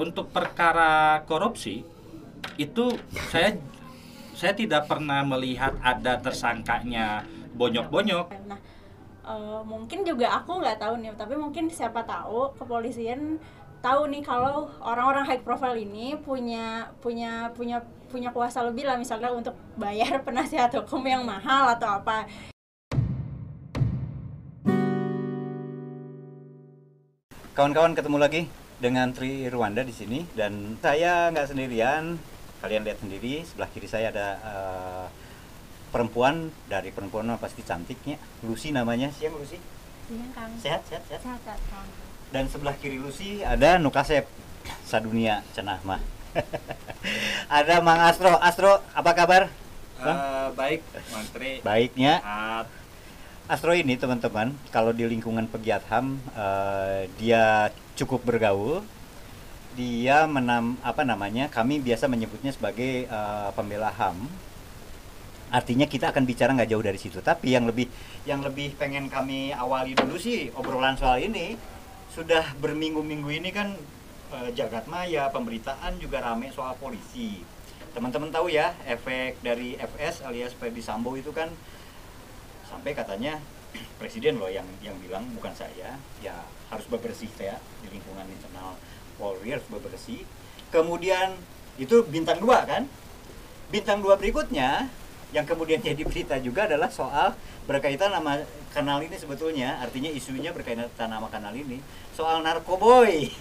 untuk perkara korupsi itu saya saya tidak pernah melihat ada tersangkanya bonyok-bonyok. Nah, uh, mungkin juga aku nggak tahu nih, tapi mungkin siapa tahu kepolisian tahu nih kalau orang-orang high profile ini punya punya punya punya kuasa lebih lah misalnya untuk bayar penasihat hukum yang mahal atau apa. Kawan-kawan ketemu lagi dengan Tri Rwanda di sini dan saya nggak sendirian. Kalian lihat sendiri sebelah kiri saya ada uh, perempuan dari perempuan pasti cantiknya. Lucy namanya. Siang Lucy. Siang Kang. Sehat sehat sehat. Sehat, sehat Kang. Dan sebelah kiri Lucy ada Nukasep Sadunia Cenah mah. ada Mang Astro. Astro, apa kabar? Uh, baik, Mantri. Baiknya. Uh, Astro ini teman-teman, kalau di lingkungan pegiat HAM uh, dia cukup bergaul. Dia menam apa namanya? Kami biasa menyebutnya sebagai uh, pembela HAM. Artinya kita akan bicara nggak jauh dari situ. Tapi yang lebih yang lebih pengen kami awali dulu sih obrolan soal ini sudah berminggu-minggu ini kan uh, jagat maya pemberitaan juga rame soal polisi. Teman-teman tahu ya efek dari FS alias Ferdi Sambo itu kan sampai katanya presiden loh yang yang bilang bukan saya ya harus bebersih ya di lingkungan internal Polri harus bebersih. Kemudian itu bintang dua kan? Bintang dua berikutnya yang kemudian jadi berita juga adalah soal berkaitan nama kanal ini sebetulnya artinya isunya berkaitan nama kanal ini soal narkoboy.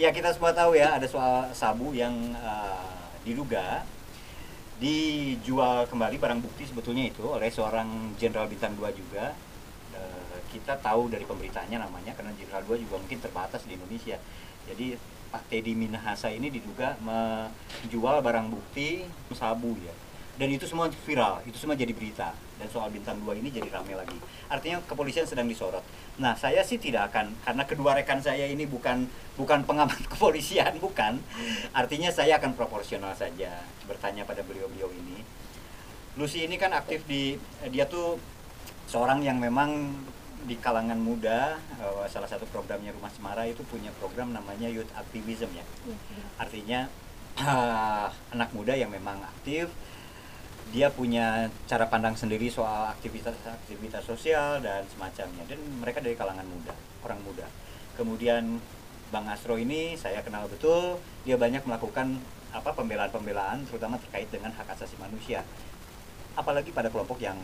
Ya kita semua tahu ya ada soal sabu yang uh, diduga dijual kembali barang bukti sebetulnya itu oleh seorang jenderal bintang 2 juga. E, kita tahu dari pemberitaannya namanya karena jenderal 2 juga mungkin terbatas di Indonesia. Jadi Pak Teddy Minahasa ini diduga menjual barang bukti sabu ya dan itu semua viral, itu semua jadi berita dan soal bintang 2 ini jadi rame lagi. Artinya kepolisian sedang disorot. Nah, saya sih tidak akan karena kedua rekan saya ini bukan bukan pengamat kepolisian, bukan. Artinya saya akan proporsional saja bertanya pada beliau-beliau ini. Lucy ini kan aktif di dia tuh seorang yang memang di kalangan muda uh, salah satu programnya Rumah Semara itu punya program namanya Youth Activism ya. Iya, Artinya uh, anak muda yang memang aktif dia punya cara pandang sendiri soal aktivitas-aktivitas sosial dan semacamnya. Dan mereka dari kalangan muda orang muda. Kemudian Bang Astro ini saya kenal betul dia banyak melakukan apa pembelaan-pembelaan terutama terkait dengan hak asasi manusia. Apalagi pada kelompok yang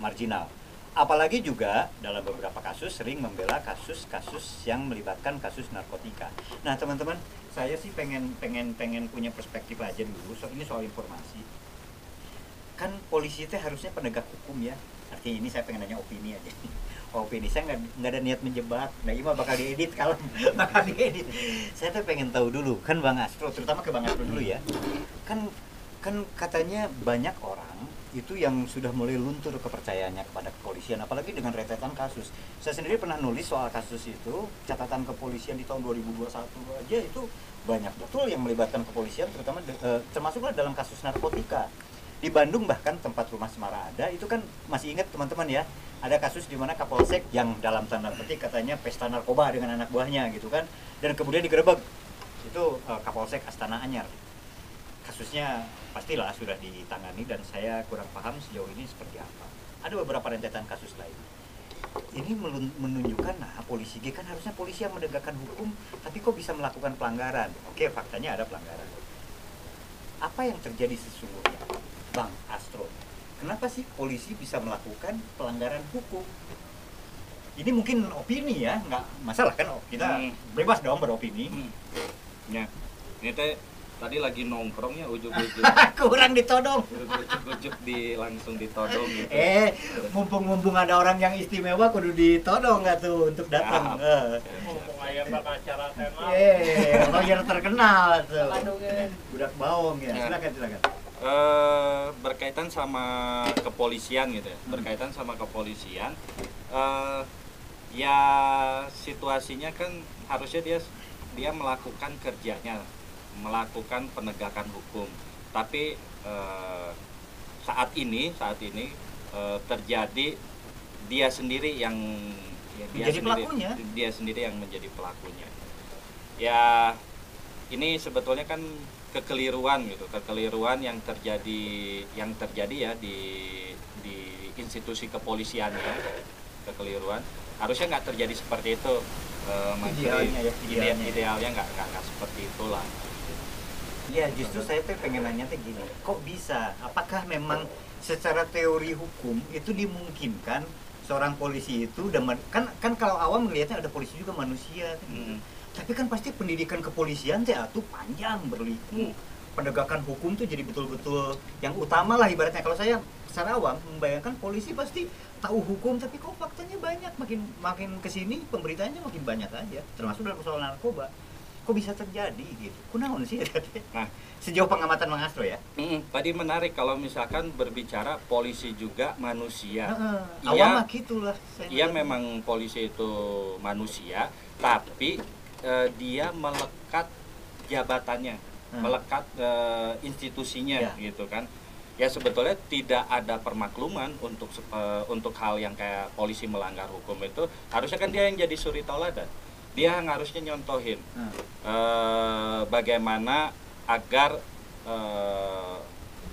marginal. Apalagi juga dalam beberapa kasus sering membela kasus-kasus yang melibatkan kasus narkotika. Nah teman-teman saya sih pengen pengen pengen punya perspektif aja dulu. So ini soal informasi kan polisi itu harusnya penegak hukum ya. Artinya ini saya pengen nanya opini aja. Opini saya nggak ada niat menjebak. Nah ini mah bakal diedit kalau bakal diedit. Saya tuh pengen tahu dulu kan bang Astro terutama ke bang Astro dulu ya. Kan kan katanya banyak orang itu yang sudah mulai luntur kepercayaannya kepada kepolisian apalagi dengan rentetan kasus. Saya sendiri pernah nulis soal kasus itu catatan kepolisian di tahun 2021 aja itu banyak betul yang melibatkan kepolisian terutama eh, termasuklah dalam kasus narkotika di Bandung bahkan tempat rumah Semara ada itu kan masih ingat teman-teman ya. Ada kasus di mana Kapolsek yang dalam tanda petik katanya pesta narkoba dengan anak buahnya gitu kan. Dan kemudian digerebek. Itu uh, Kapolsek Astana Anyar. Kasusnya pastilah sudah ditangani dan saya kurang paham sejauh ini seperti apa. Ada beberapa rentetan kasus lain. Ini menunjukkan nah polisi G kan harusnya polisi yang menegakkan hukum tapi kok bisa melakukan pelanggaran? Oke faktanya ada pelanggaran. Apa yang terjadi sesungguhnya Bang Astro, kenapa sih polisi bisa melakukan pelanggaran hukum? Ini mungkin opini ya, nggak masalah kan? Kita hmm. bebas dong beropini. Hmm. Ya, ini teh tadi lagi nongkrongnya ujuk-ujuk. Kurang ditodong. Ujuk-ujuk di langsung ditodong gitu. Eh mumpung-mumpung ada orang yang istimewa kudu ditodong nggak tuh untuk datang. Eh. mumpung ayam bakal acara tema eh lawyer terkenal tuh. Budak baung ya, ya. silakan silakan uh, berkaitan sama kepolisian gitu ya, hmm. berkaitan sama kepolisian, uh, ya situasinya kan harusnya dia dia melakukan kerjanya, melakukan penegakan hukum, tapi uh, saat ini saat ini terjadi dia sendiri yang ya, dia menjadi sendiri pelakunya. dia sendiri yang menjadi pelakunya ya ini sebetulnya kan kekeliruan gitu kekeliruan yang terjadi yang terjadi ya di di institusi kepolisian ya kekeliruan harusnya nggak terjadi seperti itu eh. Idealnya ya, Ide- idealnya. idealnya nggak nggak nggak seperti itulah Iya, justru saya tuh pengen nanya tuh gini, kok bisa? Apakah memang secara teori hukum itu dimungkinkan seorang polisi itu men- kan kan kalau awam melihatnya ada polisi juga manusia kan gitu. Tapi kan pasti pendidikan kepolisian teh atuh panjang berliku. Penegakan hukum tuh jadi betul-betul yang utama lah ibaratnya. Kalau saya secara awam membayangkan polisi pasti tahu hukum tapi kok faktanya banyak? Makin makin ke sini pemberitaannya makin banyak aja. Termasuk dalam persoalan narkoba. Kok bisa terjadi gitu? Kunaon sih Nah. sejauh pengamatan Mang Astro ya. Mm, tadi menarik kalau misalkan berbicara polisi juga manusia. Heeh, Iya. awam mah gitulah saya Iya memang polisi itu manusia, tapi eh, dia melekat jabatannya, Hmm. melekat eh, institusinya Ya. gitu kan. Ya sebetulnya tidak ada permakluman untuk eh, untuk hal yang kayak polisi melanggar hukum itu harusnya kan dia yang jadi suri tauladan. Dia yang harusnya nyontohin Hmm. eh, bagaimana agar eh,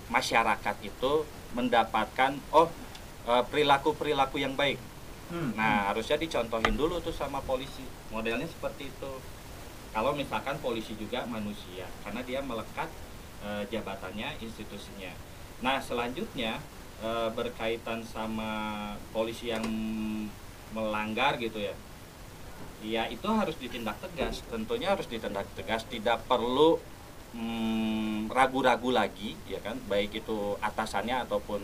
masyarakat itu mendapatkan oh perilaku-perilaku yang baik. Hmm. Nah, harusnya dicontohin dulu tuh sama polisi. Modelnya seperti itu. Kalau misalkan polisi juga manusia, karena dia melekat eh, jabatannya, institusinya. Nah, selanjutnya eh, berkaitan sama polisi yang melanggar gitu ya. Ya, itu harus ditindak tegas. Tentunya harus ditindak tegas, tidak perlu mm, ragu-ragu lagi, ya kan? Baik itu atasannya ataupun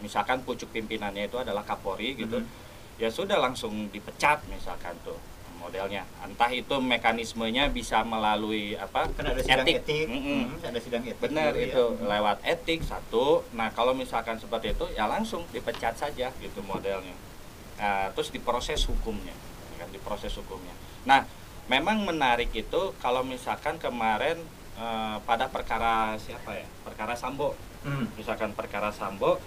misalkan pucuk pimpinannya itu adalah Kapolri gitu Mhm. Ya sudah langsung dipecat misalkan tuh modelnya. Entah itu mekanismenya bisa melalui apa kan ada sidang etik, Mm-mm. Hmm, ada sidang etik benar dulu ya. itu lewat etik satu. Nah kalau misalkan seperti itu ya langsung dipecat saja gitu modelnya. Nah, terus diproses hukumnya ya kan diproses hukumnya. Nah memang menarik itu kalau misalkan kemarin eh, pada perkara siapa ya? Perkara Sambo. Hmm. misalkan perkara Sambo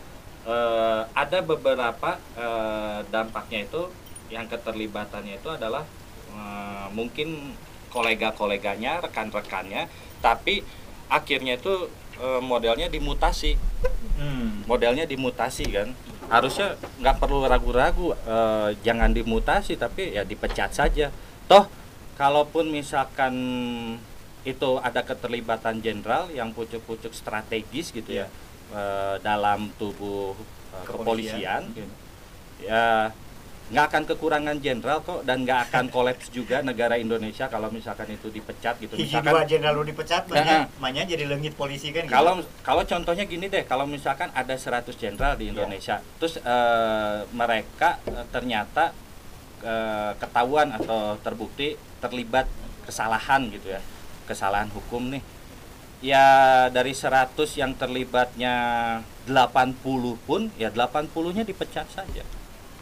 eh, ada beberapa eh, dampaknya itu yang keterlibatannya itu adalah eh, mungkin kolega-koleganya rekan-rekannya tapi akhirnya itu eh, modelnya dimutasi. Hmm. modelnya dimutasi kan? Harusnya nggak perlu ragu-ragu eh, jangan dimutasi tapi ya dipecat saja. Toh kalaupun misalkan itu ada keterlibatan jenderal yang pucuk-pucuk strategis gitu ya eh, dalam tubuh eh, kepolisian, Kepolisian. gitu. ya nggak akan kekurangan jenderal kok dan nggak akan kolaps juga negara Indonesia kalau misalkan itu dipecat gitu Hiji misalkan dua jenderal lu dipecat banyak, banyak jadi lengit polisi kan gitu. kalau kalau contohnya gini deh, kalau misalkan ada 100 jenderal di Indonesia, terus eh, mereka eh, ternyata eh, ketahuan atau terbukti terlibat kesalahan gitu ya, kesalahan hukum nih. Ya dari 100 yang terlibatnya 80 pun ya 80-nya dipecat saja.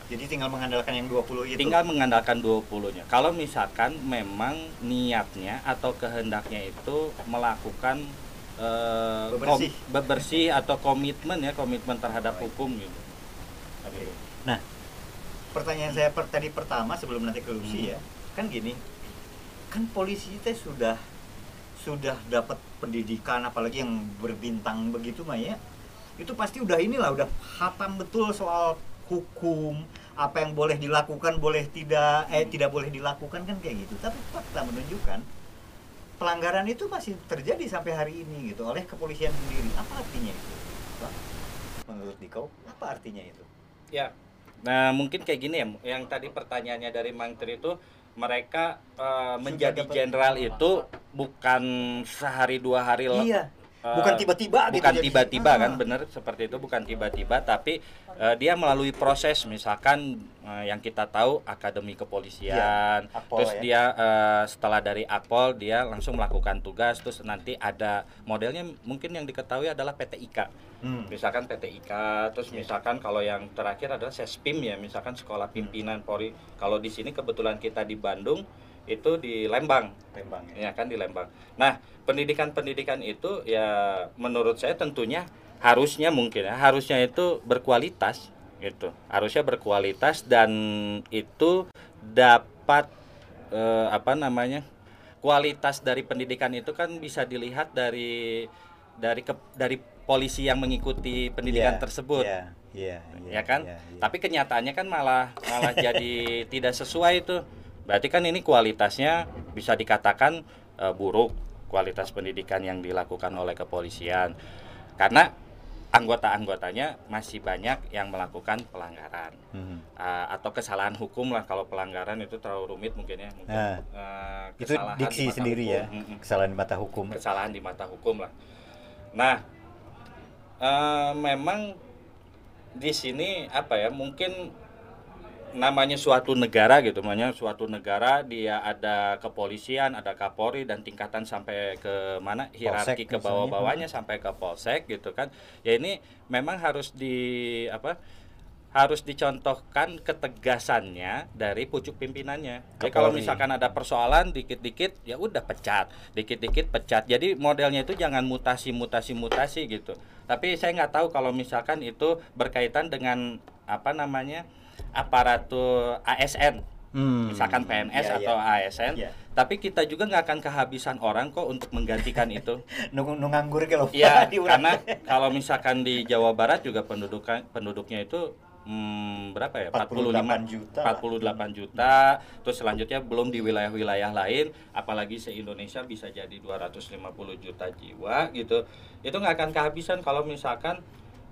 jadi tinggal mengandalkan yang 20 itu Tinggal mengandalkan 20-nya. Kalau misalkan memang niatnya atau kehendaknya itu melakukan eh, Bebersih. kom- bebersih atau komitmen ya, komitmen terhadap hukum gitu. Oke. Nah, pertanyaan saya per, tadi pertama sebelum nanti ke Lucy Hmm. ya, kan gini, kan polisi teh sudah sudah dapat pendidikan apalagi yang berbintang begitu mah ya, itu pasti udah inilah udah hatam betul soal hukum apa yang boleh dilakukan boleh tidak eh tidak boleh dilakukan kan kayak gitu tapi fakta menunjukkan pelanggaran itu masih terjadi sampai hari ini gitu oleh kepolisian sendiri apa artinya itu Pak? menurut Diko apa artinya itu Ya. Nah, mungkin kayak gini ya, yang tadi pertanyaannya dari Mang Tri itu mereka eh, menjadi jenderal itu bukan sehari dua hari iya bukan tiba-tiba gitu bukan tiba-tiba kan Ah. bener seperti itu bukan tiba-tiba tapi eh, dia melalui proses misalkan eh, yang kita tahu akademi kepolisian Akpol terus ya. dia eh, setelah dari akpol dia langsung melakukan tugas terus nanti ada modelnya mungkin yang diketahui adalah PTIK Hmm. misalkan PTIK terus Iya. misalkan kalau yang terakhir adalah Sespim ya misalkan sekolah pimpinan Polri kalau di sini kebetulan kita di Bandung itu di Lembang Lembang ya. ya kan di Lembang. Nah, pendidikan-pendidikan itu ya menurut saya tentunya harusnya mungkin ya harusnya itu berkualitas gitu. Harusnya berkualitas dan itu dapat eh, apa namanya? kualitas dari pendidikan itu kan bisa dilihat dari dari ke, dari polisi yang mengikuti pendidikan Iya, tersebut iya, iya, iya, ya kan iya, iya. tapi kenyataannya kan malah malah jadi tidak sesuai itu berarti kan ini kualitasnya bisa dikatakan eh, buruk kualitas pendidikan yang dilakukan oleh kepolisian karena anggota-anggotanya masih banyak yang melakukan pelanggaran Mhm. Ah, atau kesalahan hukum lah kalau pelanggaran itu terlalu rumit mungkin ya mungkin Nah, eh, itu di diksi mata sendiri hukum. ya kesalahan di mata hukum kesalahan di mata hukum lah. Nah, eh, memang di sini apa ya? Mungkin namanya suatu negara gitu, namanya suatu negara dia ada kepolisian, ada kapolri dan tingkatan sampai ke mana hierarki Polsek ke bawah-bawahnya sampai ke polsek gitu kan. Ya ini memang harus di apa? harus dicontohkan ketegasannya dari pucuk pimpinannya. Jadi kalau Kapolri. misalkan ada persoalan dikit-dikit ya udah pecat, dikit-dikit pecat. Jadi modelnya itu jangan mutasi mutasi mutasi gitu. Tapi saya nggak tahu kalau misalkan itu berkaitan dengan apa namanya aparatur ASN, Hmm. misalkan PNS Iya, atau iya. ASN. Iya. Tapi kita juga nggak akan kehabisan orang kok untuk menggantikan itu. Nung, nung nganggur ke Iya, karena kalau misalkan di Jawa Barat juga pendudukan penduduknya itu hmm, berapa ya? 48 juta lah. 48 juta. Terus selanjutnya belum di wilayah-wilayah lain, apalagi se-Indonesia bisa jadi 250 juta jiwa gitu. Itu nggak akan kehabisan kalau misalkan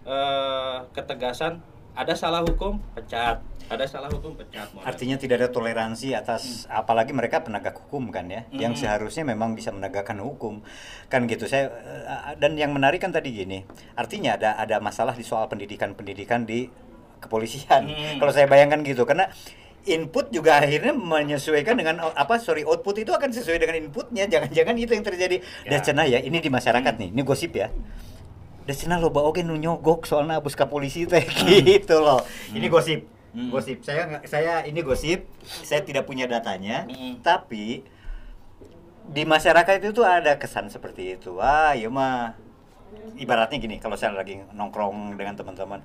eh, ketegasan ada salah hukum pecat, ada salah hukum pecat. model. Artinya tidak ada toleransi atas apalagi mereka penegak hukum kan ya, yang Mm. seharusnya memang bisa menegakkan hukum kan gitu. Saya eh, dan yang menarik kan tadi gini, artinya ada ada masalah di soal pendidikan-pendidikan di kepolisian. Mm. Kalau saya bayangkan gitu karena input juga akhirnya menyesuaikan dengan apa sorry output itu akan sesuai dengan inputnya jangan-jangan itu yang terjadi Ya. dan cenah ya ini di masyarakat nih ini gosip ya cenah loba oke nu nyogok soalnya abus ke polisi teh gitu loh. Ini gosip Hmm. gosip. Saya saya ini gosip. Saya tidak punya datanya. Hmm. tapi di masyarakat itu tuh ada kesan seperti itu. Wah ya mah. Ibaratnya gini kalau saya lagi nongkrong dengan teman-teman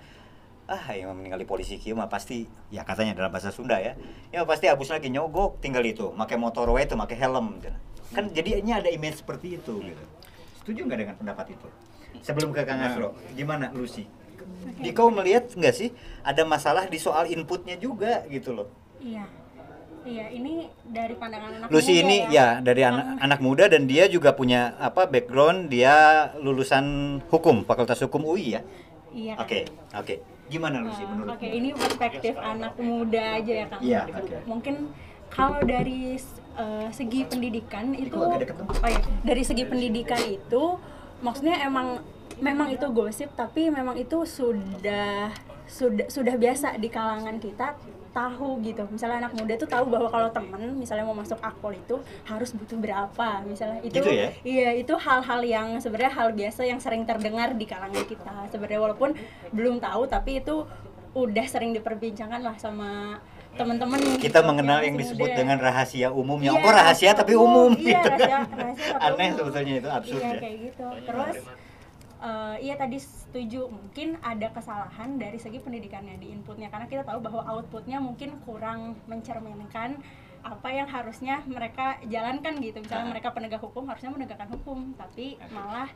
ah yang meninggali polisi kieu mah pasti ya katanya dalam bahasa Sunda ya. Ya pasti abus lagi nyogok tinggal itu pakai motor wae itu pakai helm gitu. kan jadinya ada image seperti itu gitu. Setuju nggak dengan pendapat itu sebelum ke Kang Asro gimana Lucy di kau melihat nggak sih ada masalah di soal inputnya juga gitu loh Iya. Iya, ini dari pandangan anak Lucy muda ini ya dari Yang- anak anak muda dan dia juga punya apa background dia lulusan hukum Fakultas Hukum UI ya Iya. oke oke gimana Lucy Eh, menurut Oke, ini perspektif anak muda aja ya Kang. Iya, oke. Mungkin kalau dari eh, segi pendidikan itu dong. oh iya, dari segi pendidikan itu maksudnya emang memang itu gosip tapi memang itu sudah sudah sudah biasa di kalangan kita tahu gitu misalnya anak muda tuh tahu bahwa kalau temen misalnya mau masuk akpol itu harus butuh berapa misalnya itu Gitu ya? Iya, itu hal-hal yang sebenarnya hal biasa yang sering terdengar di kalangan kita. Sebenarnya walaupun belum tahu tapi itu udah sering diperbincangkan lah sama teman-teman kita gitu, mengenal yang disebut muda. dengan rahasia umum. Yang Iya, kok rahasia tapi umum. Iya, gitu rahasia, kan rahasia tapi aneh umum. sebetulnya itu absurd iya, ya. kayak gitu. Terus eh, iya tadi setuju. Mungkin ada kesalahan dari segi pendidikannya di inputnya. Karena kita tahu bahwa outputnya mungkin kurang mencerminkan apa yang harusnya mereka jalankan gitu. Misalnya Ah. mereka penegak hukum harusnya menegakkan hukum. Tapi malah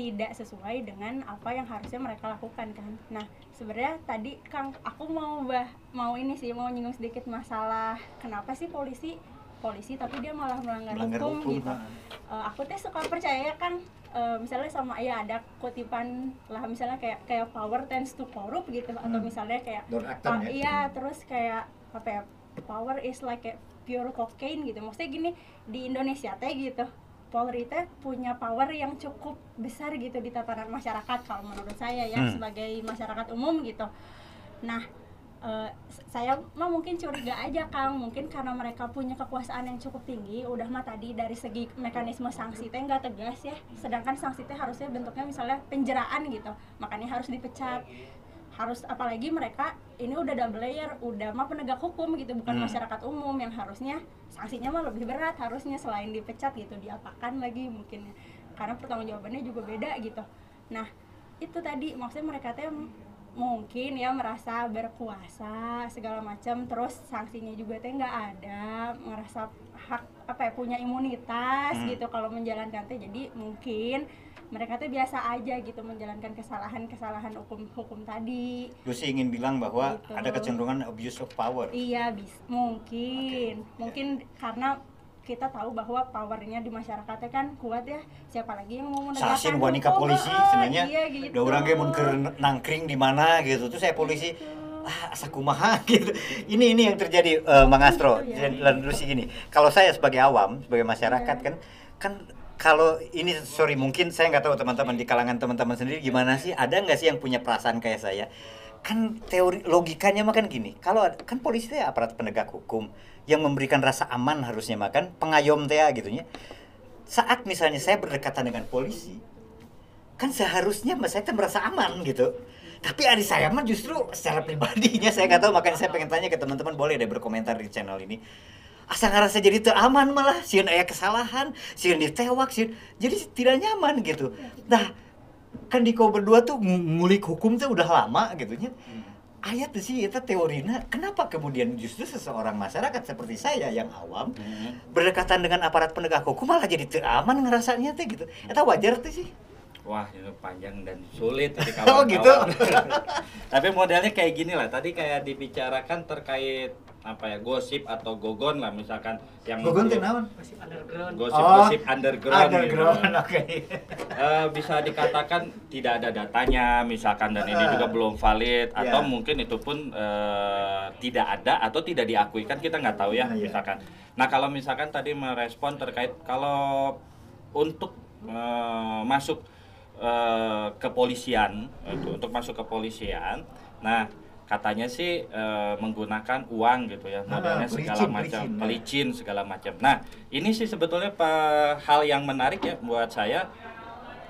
tidak sesuai dengan apa yang harusnya mereka lakukan kan nah sebenarnya tadi kang aku mau bah mau ini sih mau nyinggung sedikit masalah kenapa sih polisi polisi tapi dia malah melanggar, Melanggar hukum, hukum, gitu ha. Eh, aku tuh suka percaya kan eh, misalnya sama ya ada kutipan lah misalnya kayak kayak power tends to corrupt gitu atau Hmm. misalnya kayak pa- ya? iya terus kayak apa ya power is like a pure cocaine gitu maksudnya gini di Indonesia teh gitu Polri teh punya power yang cukup besar gitu di tataran masyarakat kalau menurut saya ya Hmm. sebagai masyarakat umum gitu. Nah s- saya mah mungkin curiga aja Kang. Mungkin karena mereka punya kekuasaan yang cukup tinggi udah mah tadi dari segi mekanisme sanksi teh nggak tegas ya. Sedangkan sanksi teh harusnya bentuknya misalnya penjeraan gitu. Makanya harus dipecat harus apalagi mereka ini udah double layer udah mah penegak hukum gitu bukan Hmm. masyarakat umum yang harusnya sanksinya mah lebih berat harusnya selain dipecat gitu diapakan lagi mungkin ya. karena pertanggungjawabannya juga beda gitu nah itu tadi maksudnya mereka teh mungkin ya merasa berkuasa segala macam terus sanksinya juga teh nggak ada merasa hak apa ya punya imunitas Hmm. gitu kalau menjalankan teh jadi mungkin mereka tuh biasa aja gitu menjalankan kesalahan-kesalahan hukum hukum tadi Lucy ingin bilang bahwa Gitu. ada kecenderungan abuse of power. iya bis mungkin mungkin karena kita tahu bahwa powernya di masyarakatnya kan kuat ya siapa lagi yang mau menegakkan Sasin wanita hukum? polisi Ah, sebenarnya. iya gitu Udah orang kayak keur nangkring di mana gitu. Terus saya polisi ah asa kumaha gitu. Ini ini yang terjadi eh, Mang Astro. Iya. Dan Lucy gini. Kalau saya sebagai awam, sebagai masyarakat Iya. kan kan kalau ini sorry mungkin saya nggak tahu teman-teman di kalangan teman-teman sendiri gimana sih. Ada nggak sih yang punya perasaan kayak saya? Kan teori logikanya mah kan gini. Kalau kan polisi itu aparat penegak hukum yang memberikan rasa aman harusnya makan pengayom teh gitu nya saat misalnya saya berdekatan dengan polisi kan seharusnya mas saya merasa aman gitu. Tapi adik saya mah justru secara pribadinya saya nggak tahu makanya saya pengen tanya ke teman-teman boleh deh berkomentar di channel ini asa ngerasa jadi teu aman malah sieun aya kesalahan sieun ditewak sieun jadi tidak nyaman gitu nah kan di kau berdua tuh ng- ngulik hukum tuh udah lama gitu nya ayat tuh sih itu teorinya kenapa kemudian justru seseorang masyarakat seperti saya yang awam Hmm. berdekatan dengan aparat penegak hukum malah jadi teu aman ngerasanya teh gitu itu wajar tuh sih Wah, itu panjang dan sulit tadi Oh, kawan-kawan. gitu? Tapi modelnya kayak gini lah. Tadi kayak dibicarakan terkait apa ya gosip atau gogon lah misalkan yang Gogon teh naon? Masih underground. gosip-gosip underground, underground gitu. oke Eh, bisa dikatakan tidak ada datanya misalkan dan ini juga belum valid atau Ya. mungkin itu pun eh, tidak ada atau tidak diakui kan kita nggak tahu ya Nah, misalkan nah kalau misalkan tadi merespon terkait kalau untuk eh, masuk eh, kepolisian itu untuk masuk kepolisian nah katanya sih eh, menggunakan uang gitu ya Ah, modelnya segala pelicin, macam pelicin, ya. pelicin segala macam. Nah ini sih sebetulnya pa- hal yang menarik ya buat saya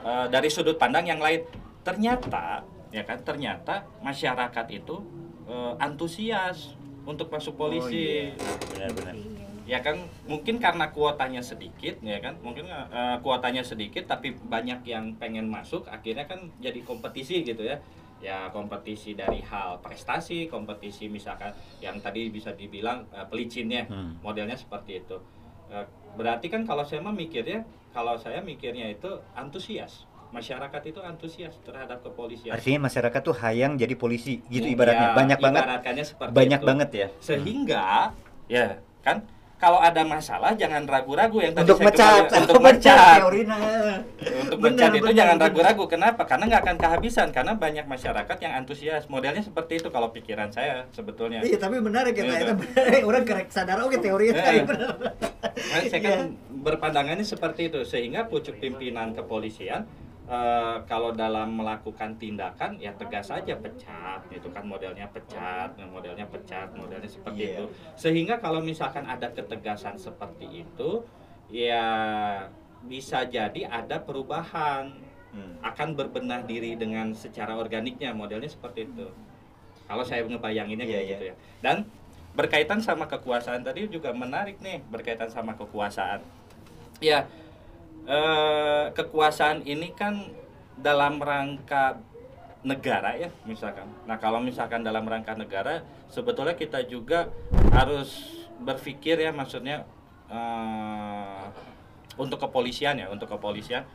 eh, dari sudut pandang yang lain. Ternyata ya kan ternyata masyarakat itu eh, antusias untuk masuk polisi. benar-benar ya kan mungkin karena kuotanya sedikit ya kan mungkin eh, kuotanya sedikit tapi banyak yang pengen masuk akhirnya kan jadi kompetisi gitu ya ya kompetisi dari hal prestasi kompetisi misalkan yang tadi bisa dibilang eh, pelicinnya Hmm. modelnya seperti itu. Eh, berarti kan kalau saya mah mikirnya kalau saya mikirnya itu antusias. Masyarakat itu antusias terhadap kepolisian. Artinya masyarakat tuh hayang jadi polisi gitu Ya, ibaratnya. Banyak banget banyak itu. banget ya. Sehingga ya kan kalau ada masalah jangan ragu-ragu. Yang tadi untuk saya mecat. kembali- untuk mecat. Untuk Benar, mecat itu benar, jangan benar. ragu-ragu. Kenapa? Karena nggak akan kehabisan. Karena banyak masyarakat yang antusias. Modelnya seperti itu kalau pikiran saya sebetulnya. Iya tapi menarik ya Iya, iya. Itu benar. orang kerek sadar. Oke teorinya Iya. benar. Nah, saya kan Iya. berpandangannya seperti itu. Sehingga pucuk pimpinan kepolisian eh, kalau dalam melakukan tindakan ya tegas saja pecat itu kan modelnya pecat modelnya pecat modelnya seperti Iya. itu sehingga kalau misalkan ada ketegasan seperti itu ya bisa jadi ada perubahan Hmm. akan berbenah diri dengan secara organiknya modelnya seperti itu kalau saya ngebayanginnya Iya, kayak iya. gitu ya dan berkaitan sama kekuasaan tadi juga menarik nih berkaitan sama kekuasaan ya eh, kekuasaan ini kan dalam rangka negara ya misalkan. Nah kalau misalkan dalam rangka negara sebetulnya kita juga harus berpikir ya maksudnya eh, untuk kepolisian ya untuk kepolisian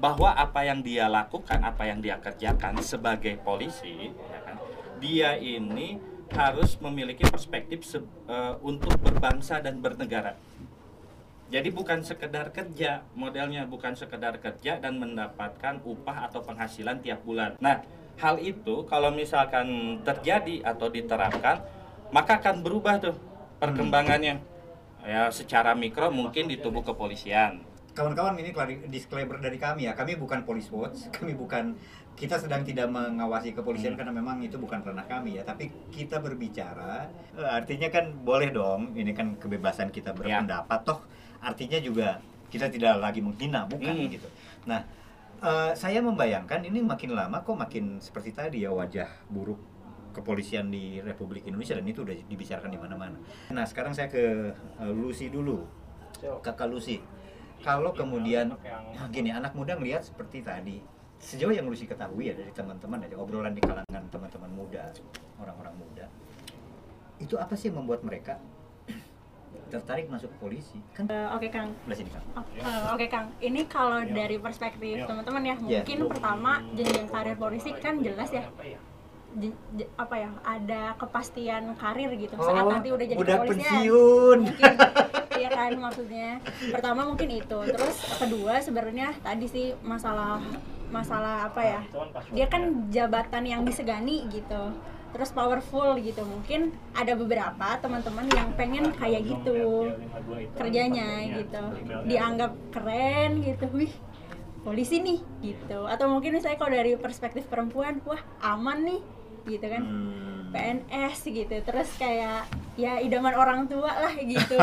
bahwa apa yang dia lakukan apa yang dia kerjakan sebagai polisi ya kan dia ini harus memiliki perspektif eh, untuk berbangsa dan bernegara jadi bukan sekedar kerja modelnya bukan sekedar kerja dan mendapatkan upah atau penghasilan tiap bulan. Nah hal itu kalau misalkan terjadi atau diterapkan maka akan berubah tuh perkembangannya. Ya secara mikro mungkin di tubuh kepolisian. Kawan-kawan ini disclaimer dari kami ya. Kami bukan police watch kami bukan kita sedang tidak mengawasi kepolisian Hmm. karena memang itu bukan ranah kami ya. Tapi kita berbicara eh, artinya kan boleh dong ini kan kebebasan kita Ya. berpendapat toh artinya juga kita tidak lagi menghina bukan Hmm. gitu nah eh, saya membayangkan ini makin lama kok makin seperti tadi ya wajah buruk kepolisian di Republik Indonesia dan itu udah dibicarakan di mana-mana. Nah sekarang saya ke eh, Lucy dulu, kakak Lucy. Kalau kemudian gini anak muda ngelihat seperti tadi, sejauh yang Lucy ketahui ya dari teman-teman dari obrolan di kalangan teman-teman muda, orang-orang muda, itu apa sih yang membuat mereka tertarik masuk polisi. Kan Eh, Oke Kang, belah sini kan Oh, eh, Oke Kang, ini kalau dari perspektif teman-teman ya, Iya. mungkin pertama jenjang karir polisi kan jelas ya, jen- j- apa ya, ada kepastian karir gitu. Saat nanti udah jadi Oh, udah kepolisian. pensiun. Mungkin, iya kan maksudnya. Pertama mungkin itu, terus kedua sebenarnya tadi sih masalah masalah apa ya, dia kan jabatan yang disegani gitu terus powerful gitu. Mungkin ada beberapa teman-teman yang pengen kayak gitu kerjanya gitu. dianggap keren gitu. Wih polisi nih gitu. Atau mungkin misalnya kalau dari perspektif perempuan wah aman nih gitu kan. Hmm. PNS gitu. Terus kayak ya idaman orang tua lah gitu.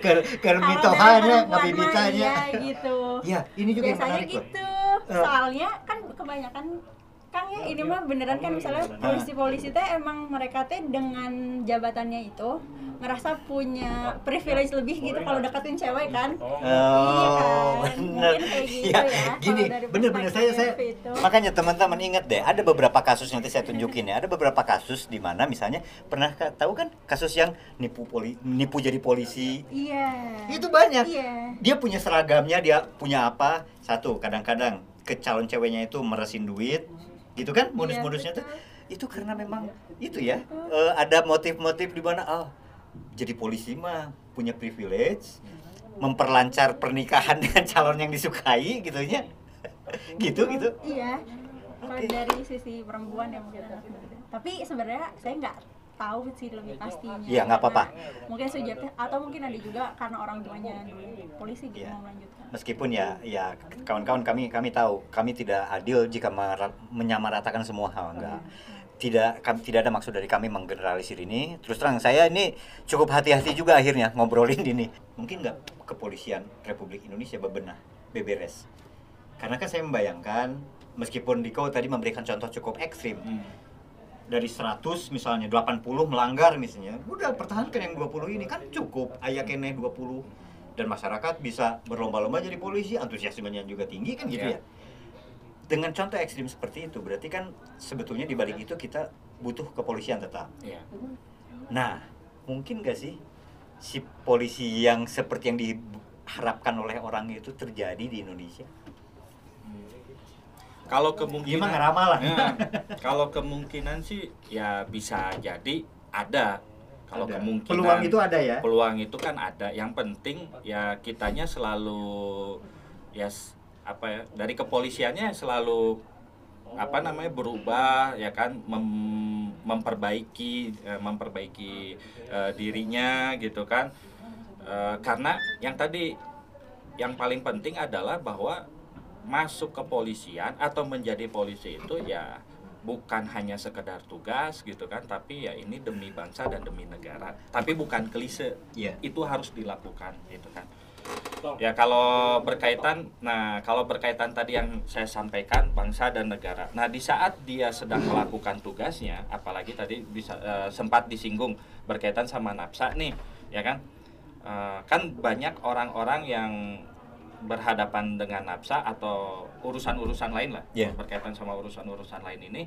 Kermitohannya mah ditanya. iya gitu. Ya ini juga yang biasanya menarik gitu. Eh. soalnya kan kebanyakan Kang ya ini mah beneran kan misalnya polisi-polisi teh emang mereka teh dengan jabatannya itu ngerasa punya privilege lebih gitu kalau deketin cewek kan. Oh, Iya kan, bener. mungkin kayak gitu Ya, ya, gini, bener-bener saya saya itu. makanya teman-teman ingat deh, ada beberapa kasus nanti saya tunjukin ya, ada beberapa kasus di mana misalnya pernah tahu kan kasus yang nipu poli, nipu jadi polisi, iya. Itu banyak. iya. Dia punya seragamnya, dia punya apa? Satu, kadang-kadang ke calon ceweknya itu meresin duit, gitu kan? Modus-modusnya tuh. itu karena memang itu ya, eh, ada motif-motif di mana oh jadi polisi mah punya privilege memperlancar pernikahan dengan calon yang disukai gitu ya. Gitu gitu. Iya. Dari sisi perempuan ya mungkin. Tapi sebenarnya saya nggak tahu sih lebih pastinya. Iya, nggak apa-apa. Karena mungkin sejati atau mungkin ada juga karena orang tuanya polisi gitu Iya. mau melanjutkan. Meskipun ya ya kawan-kawan kami kami tahu kami tidak adil jika menyamaratakan semua hal enggak tidak kami tidak ada maksud dari kami menggeneralisir ini. Terus terang saya ini cukup hati-hati juga akhirnya ngobrolin ini. Mungkin nggak kepolisian Republik Indonesia bebenah beberes? Karena kan saya membayangkan meskipun Diko tadi memberikan contoh cukup ekstrim Hmm. Dari 100 misalnya 80 melanggar misalnya udah pertahankan yang 20 ini. Kan cukup ayah kene 20 dan masyarakat bisa berlomba-lomba jadi polisi antusiasmenya juga tinggi kan gitu Iya. ya. Dengan contoh ekstrim seperti itu berarti kan sebetulnya di balik itu kita butuh kepolisian tetap. Iya. nah mungkin gak sih si polisi yang seperti yang diharapkan oleh orang itu terjadi di Indonesia Kalau kemungkinan ramalan Ya, kalau kemungkinan sih ya bisa jadi ada. Kalau Ada. kemungkinan peluang itu ada ya peluang itu kan ada. Yang penting ya kitanya selalu ya apa ya dari kepolisiannya selalu apa namanya berubah ya kan mem- memperbaiki eh, memperbaiki eh, dirinya gitu kan Eh, karena yang tadi yang paling penting adalah bahwa masuk kepolisian atau menjadi polisi itu ya bukan hanya sekedar tugas gitu kan tapi ya ini demi bangsa dan demi negara. Tapi bukan klise. Iya. itu harus dilakukan gitu kan. Ya kalau berkaitan nah kalau berkaitan tadi yang saya sampaikan bangsa dan negara. Nah di saat dia sedang melakukan tugasnya apalagi tadi bisa eh, sempat disinggung berkaitan sama nafsa nih ya kan? Eh, kan banyak orang-orang yang berhadapan dengan nafsa atau urusan-urusan lain lah Iya. berkaitan sama urusan-urusan lain ini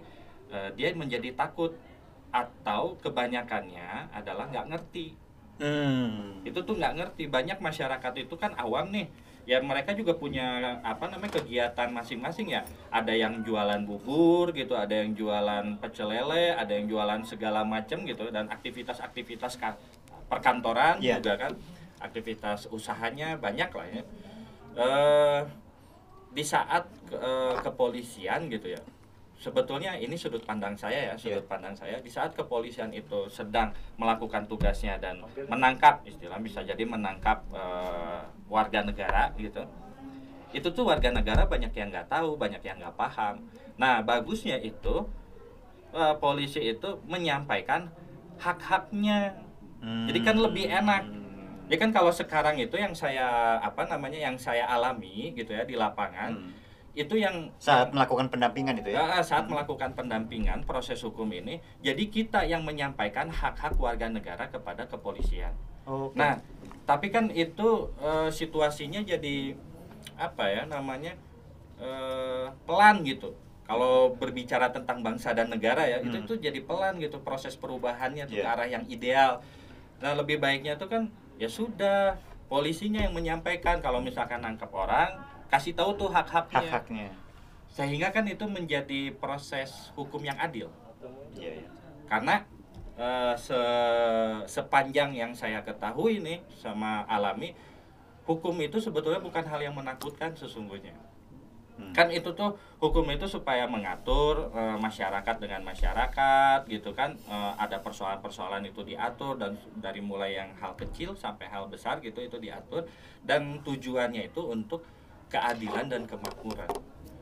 eh, dia menjadi takut atau kebanyakannya adalah nggak ngerti Hmm. itu tuh nggak ngerti banyak masyarakat itu kan awam nih ya mereka juga punya apa namanya kegiatan masing-masing ya ada yang jualan bubur gitu ada yang jualan pecel lele ada yang jualan segala macam gitu dan aktivitas-aktivitas ka- perkantoran Iya. juga kan aktivitas usahanya banyak lah ya eh di saat eh, kepolisian gitu ya sebetulnya ini sudut pandang saya ya sudut pandang saya. Di saat kepolisian itu sedang melakukan tugasnya dan menangkap istilah bisa jadi menangkap eh, warga negara gitu itu tuh warga negara banyak yang nggak tahu banyak yang nggak paham. Nah bagusnya itu eh, polisi itu menyampaikan hak-haknya. Jadi kan lebih enak ya kan kalau sekarang itu yang saya apa namanya yang saya alami gitu ya di lapangan Hmm. itu yang saat melakukan pendampingan itu ya saat melakukan pendampingan proses hukum ini, jadi kita yang menyampaikan hak-hak warga negara kepada kepolisian. Oke. Nah, tapi kan itu eh, situasinya jadi apa ya namanya eh, pelan gitu. Kalau berbicara tentang bangsa dan negara ya, itu Hmm. tuh jadi pelan gitu proses perubahannya tuh ke Iya. arah yang ideal. Nah, lebih baiknya tuh kan ya sudah polisinya yang menyampaikan. Kalau misalkan nangkep orang kasih tahu tuh hak-haknya. Hak-haknya. Sehingga kan itu menjadi proses hukum yang adil. Iya iya. Karena eh, se- sepanjang yang saya ketahui nih sama alami hukum itu sebetulnya bukan hal yang menakutkan sesungguhnya Hmm. kan itu tuh hukum itu supaya mengatur eh, masyarakat dengan masyarakat gitu kan Eh, ada persoalan-persoalan itu diatur dan dari mulai yang hal kecil sampai hal besar gitu itu diatur dan tujuannya itu untuk keadilan dan kemakmuran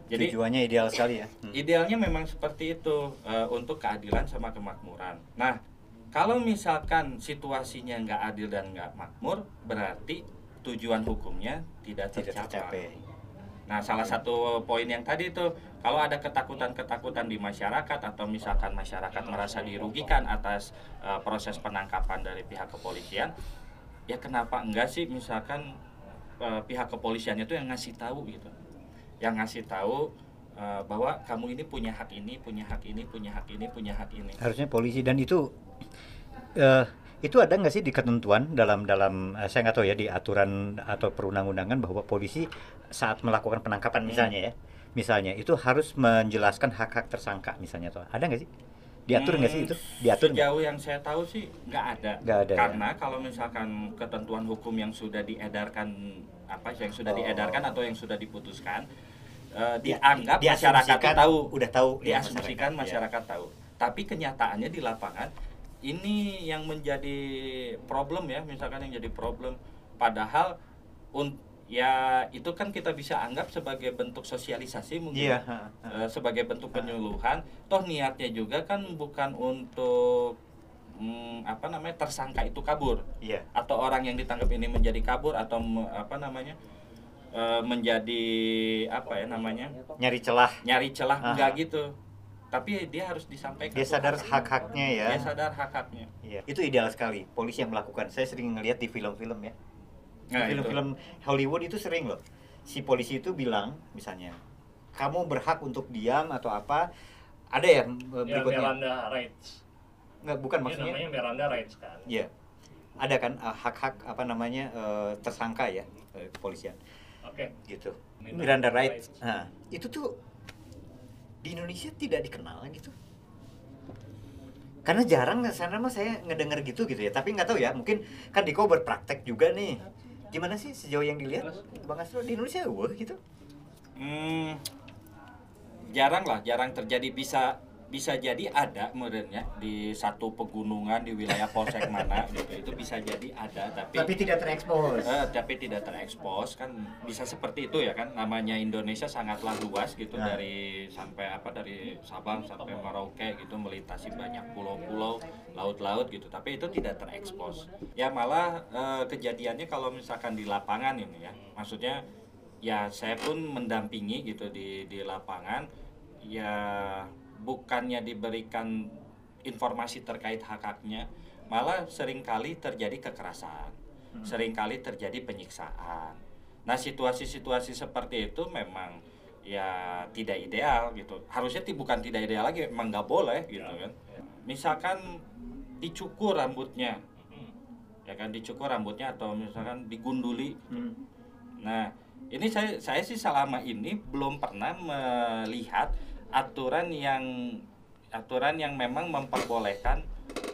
jadi tujuannya ideal sekali ya Hmm. Idealnya memang seperti itu eh, untuk keadilan sama kemakmuran. Nah, kalau misalkan situasinya nggak adil dan nggak makmur, berarti tujuan hukumnya tidak tidak tercapai. Nah, salah satu poin yang tadi itu kalau ada ketakutan-ketakutan di masyarakat atau misalkan masyarakat merasa dirugikan atas eh, proses penangkapan dari pihak kepolisian, ya kenapa enggak sih misalkan eh, pihak kepolisiannya itu yang ngasih tahu gitu, yang ngasih tahu eh, bahwa kamu ini punya hak ini, punya hak ini, punya hak ini, punya hak ini. harusnya polisi. Dan itu eh, itu ada nggak sih di ketentuan dalam dalam saya nggak tahu ya di aturan atau perundang-undangan bahwa polisi saat melakukan penangkapan misalnya ya misalnya itu harus menjelaskan hak-hak tersangka misalnya tuh ada nggak sih diatur nggak sih Hmm, itu diatur Sejauh yang saya tahu sih nggak ada. Ada, ya? Karena kalau misalkan ketentuan hukum yang sudah diedarkan apa yang sudah Oh. diedarkan atau yang sudah diputuskan Dia- dianggap masyarakat tahu, udah tahu ya, diasumsikan ya. masyarakat tahu. Tapi kenyataannya di lapangan ini yang menjadi problem ya, misalkan yang jadi problem. Padahal un- ya itu kan kita bisa anggap sebagai bentuk sosialisasi mungkin iya ya. sebagai bentuk penyuluhan. Toh niatnya juga kan bukan untuk mm, apa namanya tersangka itu kabur. Iya. Atau orang yang ditangkap ini menjadi kabur atau me- apa namanya eh, menjadi apa ya namanya nyari celah. nyari celah Aha. enggak gitu. Tapi dia harus disampaikan. Dia sadar hak-haknya. ya. Dia sadar hak-haknya. Iya. itu ideal sekali. Polisi yang melakukan. Saya sering ngelihat di film-film ya Nah, itu. film-film Hollywood itu sering loh si polisi itu bilang misalnya kamu berhak untuk diam atau apa ada ya eh, Ya, berikutnya Miranda rights. nggak bukan Ini maksudnya namanya Miranda rights kan. Iya. Ada kan uh, hak-hak apa namanya uh, tersangka ya uh, kepolisian Oke. gitu. Miranda Miranda rights. rights. Nah, itu tuh di Indonesia tidak dikenal gitu. Karena jarang sana mah saya ngedenger gitu gitu ya. Tapi nggak tahu ya, mungkin kan Diko berpraktek juga nih. Gimana sih sejauh yang dilihat Bang Astro di Indonesia wah gitu. Hmm, jarang lah, jarang terjadi bisa bisa jadi ada menurutnya di satu pegunungan di wilayah polsek mana gitu itu bisa jadi ada tapi Tapi tidak terekspos. eh, tapi tidak terekspos kan bisa seperti itu ya kan namanya Indonesia sangatlah luas gitu Nah. dari sampai apa dari Sabang sampai Merauke gitu melintasi banyak pulau-pulau laut-laut gitu tapi itu tidak terekspos ya malah eh, kejadiannya kalau misalkan di lapangan ini ya maksudnya ya saya pun mendampingi gitu di di lapangan ya bukannya diberikan informasi terkait hak-haknya malah sering kali terjadi kekerasan sering kali terjadi penyiksaan. Nah situasi-situasi seperti itu memang ya tidak ideal gitu. Harusnya bukan tidak ideal lagi memang nggak boleh gitu kan. Misalkan dicukur rambutnya. Ya kan dicukur rambutnya atau misalkan digunduli. Hmm. Nah, ini saya saya sih selama ini belum pernah melihat aturan yang aturan yang memang memperbolehkan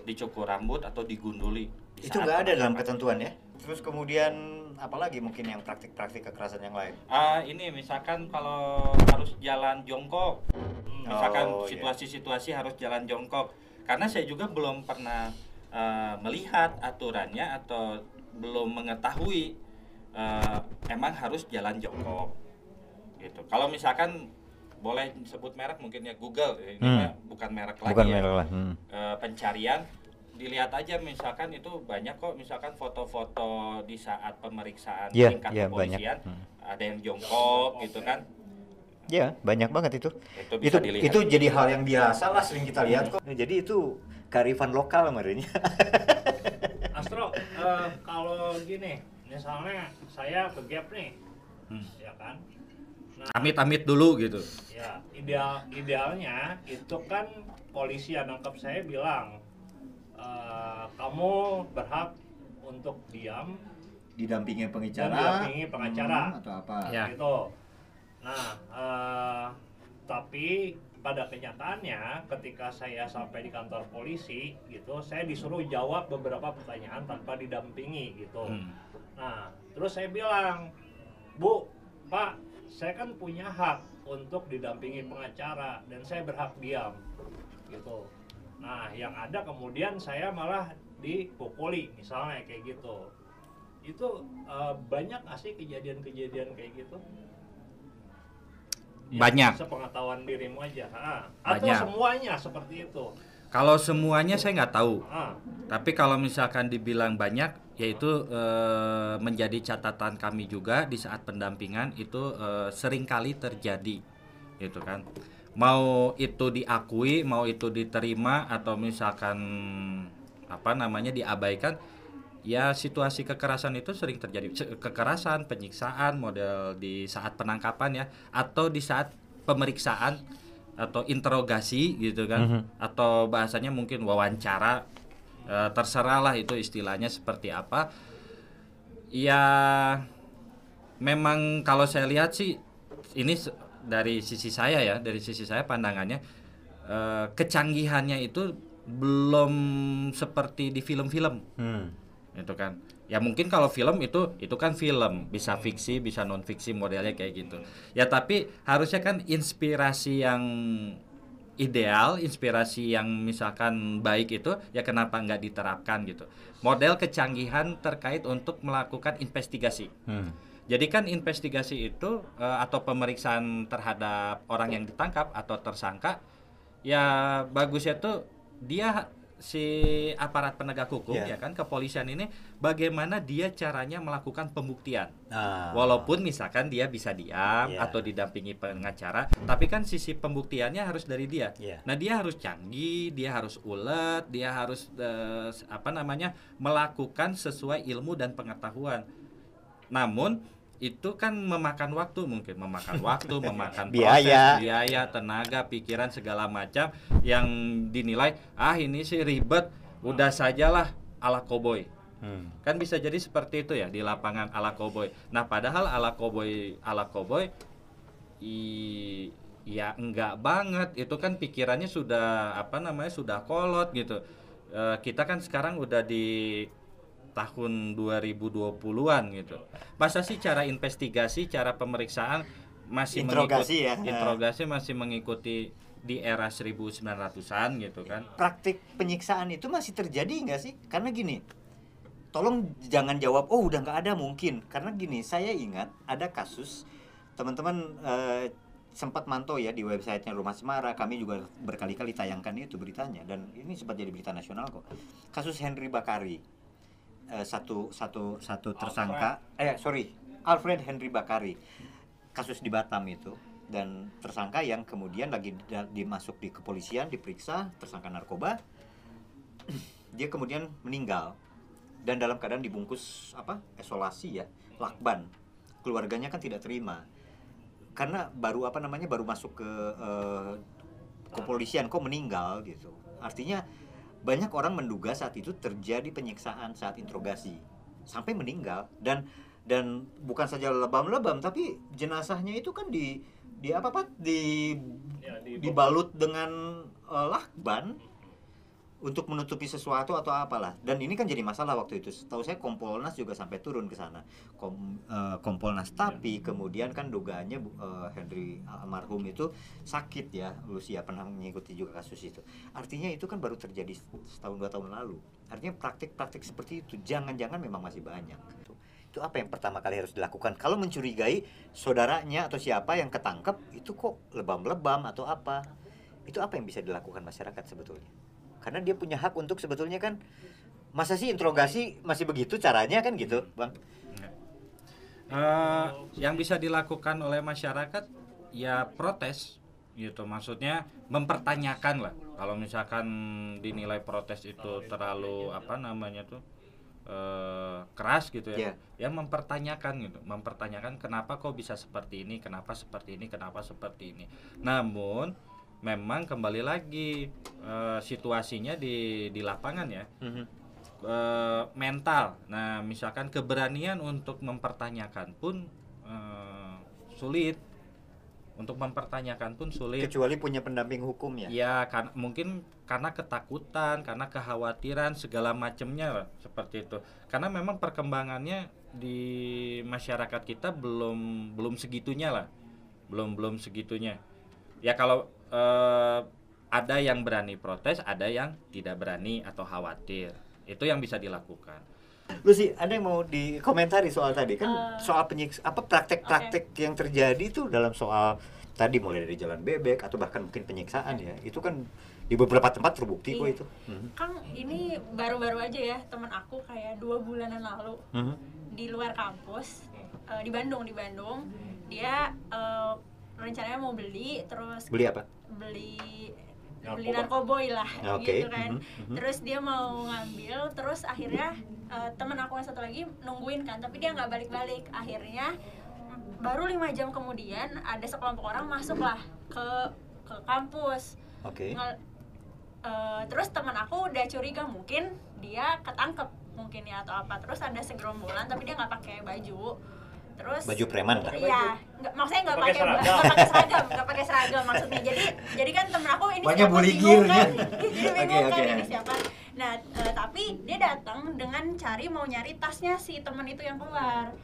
dicukur rambut atau digunduli. di Itu nggak ada dalam ketentuan ya. Terus kemudian apalagi mungkin yang praktik-praktik kekerasan yang lain. Ah, ini misalkan kalau harus jalan jongkok, misalkan Oh, iya. situasi-situasi harus jalan jongkok. Karena saya juga belum pernah eh, melihat aturannya atau belum mengetahui eh, emang harus jalan jongkok. Gitu. Kalau misalkan boleh sebut merek mungkin ya Google, ini Hmm. bukan merek lagi Bukan ya. merek lah. Hmm. Eh, pencarian dilihat aja misalkan itu banyak kok misalkan foto-foto di saat pemeriksaan Iya, tingkat iya, banyak. kepolisian Hmm. ada yang jongkok gitu kan Ya, banyak banget itu. itu itu dilihat itu jadi hal yang biasa lah sering kita lihat kok. Jadi itu kearifan lokal kemarinnya. Astro, eh, kalau gini, misalnya saya ke Gap nih, Hmm. ya kan? Amit-amit dulu gitu ya ideal idealnya itu kan polisi yang nangkap saya bilang, eh, kamu berhak untuk diam didampingi pengacara didampingi pengacara hmm, atau apa Ya. gitu. Nah, eh, tapi pada kenyataannya ketika saya sampai di kantor polisi gitu, saya disuruh jawab beberapa pertanyaan tanpa didampingi gitu. Hmm. Nah, terus saya bilang, Bu, Pak, saya kan punya hak untuk didampingi pengacara dan saya berhak diam, gitu. Nah, yang ada kemudian saya malah dipukuli, misalnya kayak gitu. Itu eh, banyak nggak sih kejadian-kejadian kayak gitu? Ya, Banyak. Sepengetahuan dirimu aja. Ah, Atau Banyak. semuanya seperti itu. Kalau semuanya saya nggak tahu. Ah, Tapi kalau misalkan dibilang banyak, yaitu eh, menjadi catatan kami juga di saat pendampingan itu eh, sering kali terjadi, gitu kan. Mau itu diakui, mau itu diterima atau misalkan apa namanya diabaikan, ya situasi kekerasan itu sering terjadi. Kekerasan, penyiksaan, model di saat penangkapan ya, atau di saat pemeriksaan atau interogasi gitu kan, atau bahasanya mungkin wawancara Eh, terserah lah itu istilahnya seperti apa. Ya memang kalau saya lihat sih ini dari sisi saya ya dari sisi saya pandangannya eh, kecanggihannya itu belum seperti di film-film. Hmm. itu kan. Ya mungkin kalau film itu itu kan film bisa fiksi bisa non fiksi modelnya kayak gitu. Ya tapi harusnya kan inspirasi yang ideal inspirasi yang misalkan baik itu ya kenapa nggak diterapkan gitu model kecanggihan terkait untuk melakukan investigasi Hmm. jadi kan investigasi itu eh, atau pemeriksaan terhadap orang yang ditangkap atau tersangka ya bagusnya tuh dia si aparat penegak hukum Ya. ya kan kepolisian ini bagaimana dia caranya melakukan pembuktian Ah. walaupun misalkan dia bisa diam Ya. atau didampingi pengacara tapi kan sisi pembuktiannya harus dari dia Ya. nah dia harus canggih dia harus ulet dia harus eh, apa namanya melakukan sesuai ilmu dan pengetahuan namun itu kan memakan waktu mungkin. Memakan waktu memakan Biaya. proses biaya tenaga pikiran segala macam yang dinilai ah ini sih ribet. Udah sajalah ala koboi. Hmm. kan bisa jadi seperti itu ya di lapangan ala koboi. Nah padahal ala koboi ala koboi i ya enggak banget. Itu kan pikirannya sudah apa namanya sudah kolot gitu. Eh, kita kan sekarang udah di tahun 2020-an gitu masa sih cara investigasi cara pemeriksaan masih Interogasi mengikuti- ya. interogasi masih mengikuti di era 1900-an gitu kan praktik penyiksaan itu masih terjadi nggak sih? Karena gini, tolong jangan jawab, oh udah nggak ada mungkin. Karena gini, saya ingat ada kasus teman-teman eh, sempat mantau ya di websitenya Rumah Semara. Kami juga berkali-kali tayangkan itu beritanya dan ini sempat jadi berita nasional kok. Kasus Henry Bakari, Eh, satu satu satu tersangka, eh sorry, Alfred Henry Bakari, kasus di Batam itu. Dan tersangka yang kemudian lagi dimasuk di kepolisian diperiksa tersangka narkoba. Dia kemudian meninggal. Dan dalam keadaan dibungkus apa isolasi ya lakban. Keluarganya kan tidak terima. Karena baru apa namanya baru masuk ke eh, kepolisian kok meninggal gitu. Artinya banyak orang menduga saat itu terjadi penyiksaan saat interogasi sampai meninggal. Dan dan bukan saja lebam-lebam tapi jenazahnya itu kan di di apa pak? Di ya, di dibalut dengan eh, lakban untuk menutupi sesuatu atau apalah. Dan ini kan jadi masalah waktu itu. Tahu saya Kompolnas juga sampai turun ke sana. Kom, eh, Kompolnas. Tapi kemudian kan dugaannya eh, Henry almarhum itu sakit ya Lucia pernah mengikuti juga kasus itu. Artinya itu kan baru terjadi setahun dua tahun lalu. Artinya praktik-praktik seperti itu jangan-jangan memang masih banyak. Itu apa yang pertama kali harus dilakukan? Kalau mencurigai saudaranya atau siapa yang ketangkep itu kok lebam-lebam atau apa? Itu apa yang bisa dilakukan masyarakat sebetulnya karena dia punya hak untuk sebetulnya kan masa sih interogasi masih begitu caranya kan gitu bang? Eh, yang bisa dilakukan oleh masyarakat ya protes gitu. Maksudnya mempertanyakan lah. Kalau misalkan dinilai protes itu terlalu apa namanya tuh eh, keras gitu ya ya mempertanyakan gitu. Mempertanyakan kenapa kok bisa seperti ini kenapa seperti ini kenapa seperti ini. Namun memang kembali lagi eh, situasinya di di lapangan ya eh, mental. Nah, misalkan keberanian untuk mempertanyakan pun eh, sulit. Untuk mempertanyakan pun sulit. Kecuali punya pendamping hukum ya. Ya, kan mungkin karena ketakutan, karena kekhawatiran segala macamnya seperti itu. Karena memang perkembangannya di masyarakat kita belum belum segitunya lah. Belum belum segitunya. Ya kalau eh, ada yang berani protes, ada yang tidak berani atau khawatir. Itu yang bisa dilakukan. Lu sih ada yang mau dikomentari soal tadi kan Eh, soal penyiks apa praktek-praktek yang terjadi itu dalam soal tadi mulai dari jalan bebek atau bahkan mungkin penyiksaan ya itu kan di beberapa tempat terbukti kok Iya. itu. Mhm. Kang ini baru-baru aja ya teman aku kayak dua bulanan lalu Mhm. di luar kampus eh, di Bandung di Bandung dia eh, rencananya mau beli terus Beli apa? beli Narkoba. beli narkoboy lah Oke, gitu kan mhm, mhm. terus dia mau ngambil terus akhirnya eh, teman aku yang satu lagi nungguin kan tapi dia nggak balik-balik akhirnya mm, baru lima jam kemudian ada sekelompok orang masuklah ke ke kampus Oke. Nge- eh, terus teman aku udah curiga mungkin dia ketangkep mungkin ya atau apa terus ada segerombolan tapi dia nggak pakai baju terus Baju preman lah. Iya, nggak maksudnya nggak Pakai pakai seragam. nggak pakai seragam, nggak pakai seragam maksudnya. Jadi jadi kan temen aku ini Banyak bully kan, jadi bingung Oke, kan oke. ini siapa. Nah eh, tapi dia datang dengan cari mau nyari tasnya si temen itu yang keluar.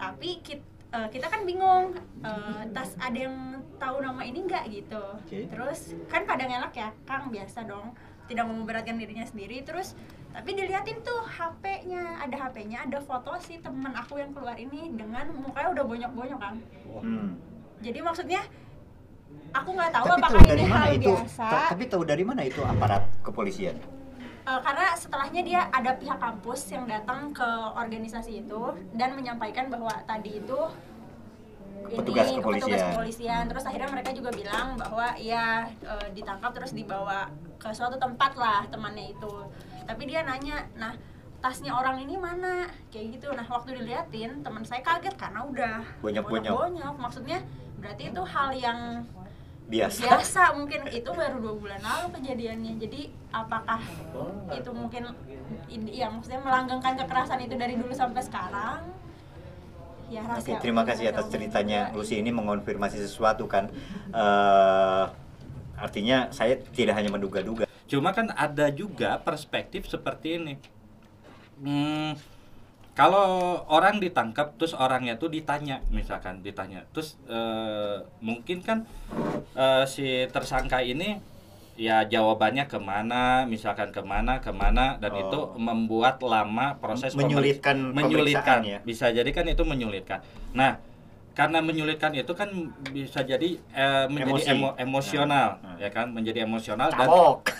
Tapi kita, kita kan bingung eh, tas ada yang tahu nama ini nggak gitu. Oke. Terus kan kadang elak ya, Kang biasa dong tidak mau memberatkan dirinya sendiri terus tapi diliatin tuh HP-nya ada HP-nya ada foto si temen aku yang keluar ini dengan mukanya udah bonyok-bonyok kan Hmm. jadi maksudnya aku nggak tahu Tapi apakah tahu dari ini mana hal itu? biasa ta- Tapi tahu dari mana itu aparat kepolisian? Eh, karena setelahnya dia ada pihak kampus yang datang ke organisasi itu dan menyampaikan bahwa tadi itu Petugas ini kepolisian. petugas kepolisian terus akhirnya mereka juga bilang bahwa ya eh, ditangkap terus dibawa ke suatu tempat lah temannya itu tapi dia nanya nah tasnya orang ini mana kayak gitu nah waktu diliatin teman saya kaget karena udah Bonyok-bonyok. bonyok maksudnya berarti itu hal yang Biasa. biasa mungkin itu baru dua bulan lalu kejadiannya jadi apakah itu mungkin ya maksudnya melanggengkan kekerasan itu dari dulu sampai sekarang ya Oke, rahasia terima umum, kasih atas ceritanya. Lucy ini mengonfirmasi sesuatu kan. Eh artinya saya tidak hanya menduga-duga. Cuma kan ada juga perspektif seperti ini. Hmm, kalau orang ditangkap terus orangnya tuh ditanya misalkan ditanya terus eh, mungkin kan eh, si tersangka ini ya jawabannya ke mana misalkan ke mana ke mana dan Oh. itu membuat lama proses Menyulitkan menyulitkan ya. bisa jadi kan itu menyulitkan nah karena menyulitkan itu kan bisa jadi eh, menjadi Emosi. emo- emosional Nah. ya kan? Menjadi emosional dan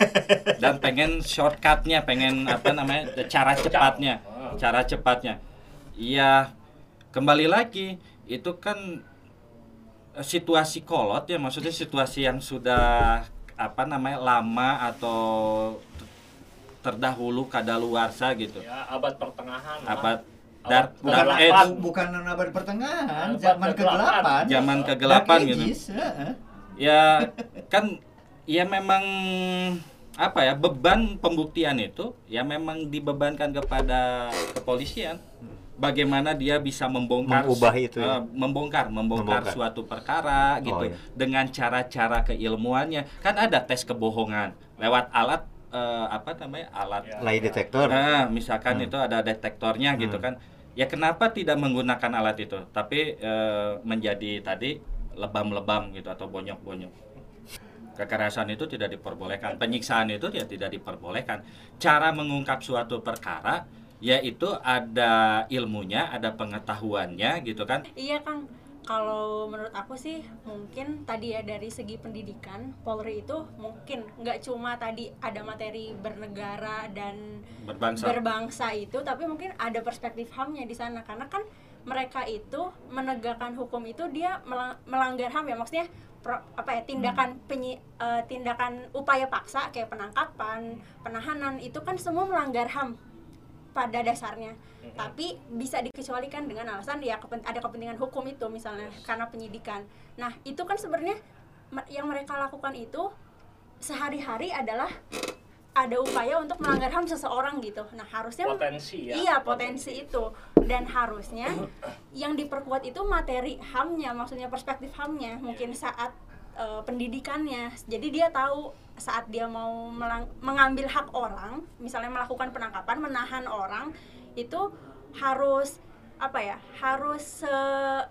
dan pengen shortcutnya pengen apa namanya cara cepatnya cara cepatnya. Iya kembali lagi itu kan eh, situasi kolot ya maksudnya situasi yang sudah apa namanya lama atau terdahulu kadaluarsa gitu. Ya abad pertengahan Abad dar, bukan dar- eh, kegelapan. bukan abad pertengahan, Abad zaman kegelapan. zaman kegelapan Dark gitu heeh. ya kan ya memang apa ya beban pembuktian itu ya memang dibebankan kepada kepolisian bagaimana dia bisa membongkar Mengubah itu ya? eh, membongkar membongkar Membongkar. suatu perkara gitu iya. dengan cara-cara keilmuannya kan ada tes kebohongan lewat alat eh, apa namanya alat Ya. Lie detector. Nah, misalkan Hmm. itu ada detektornya gitu Hmm. kan. Ya kenapa tidak menggunakan alat itu, tapi eh, menjadi tadi lebam-lebam gitu atau bonyok-bonyok. Kekerasan itu tidak diperbolehkan, penyiksaan itu ya tidak diperbolehkan. Cara mengungkap suatu perkara yaitu ada ilmunya, ada pengetahuannya gitu kan. iya kang kalau menurut aku sih mungkin tadi ya dari segi pendidikan Polri itu mungkin nggak cuma tadi ada materi bernegara dan Berbangsa. berbangsa itu tapi mungkin ada perspektif hamnya di sana. Karena kan mereka itu menegakkan hukum itu dia melang- melanggar ham ya. Maksudnya pro- apa ya tindakan penyi, eh, tindakan upaya paksa kayak penangkapan penahanan itu kan semua melanggar ham pada dasarnya tapi bisa dikecualikan dengan alasan ya kepen- ada kepentingan hukum itu misalnya karena penyidikan nah itu kan sebenarnya yang mereka lakukan itu sehari-hari adalah ada upaya untuk melanggar HAM seseorang gitu. Nah, harusnya Potensi ya. Iya, potensi itu. Dan harusnya yang diperkuat itu materi HAM-nya, maksudnya perspektif HAM-nya, mungkin saat eh, pendidikannya. Jadi dia tahu saat dia mau mengambil hak orang, misalnya melakukan penangkapan, menahan orang, itu harus apa ya? Harus se-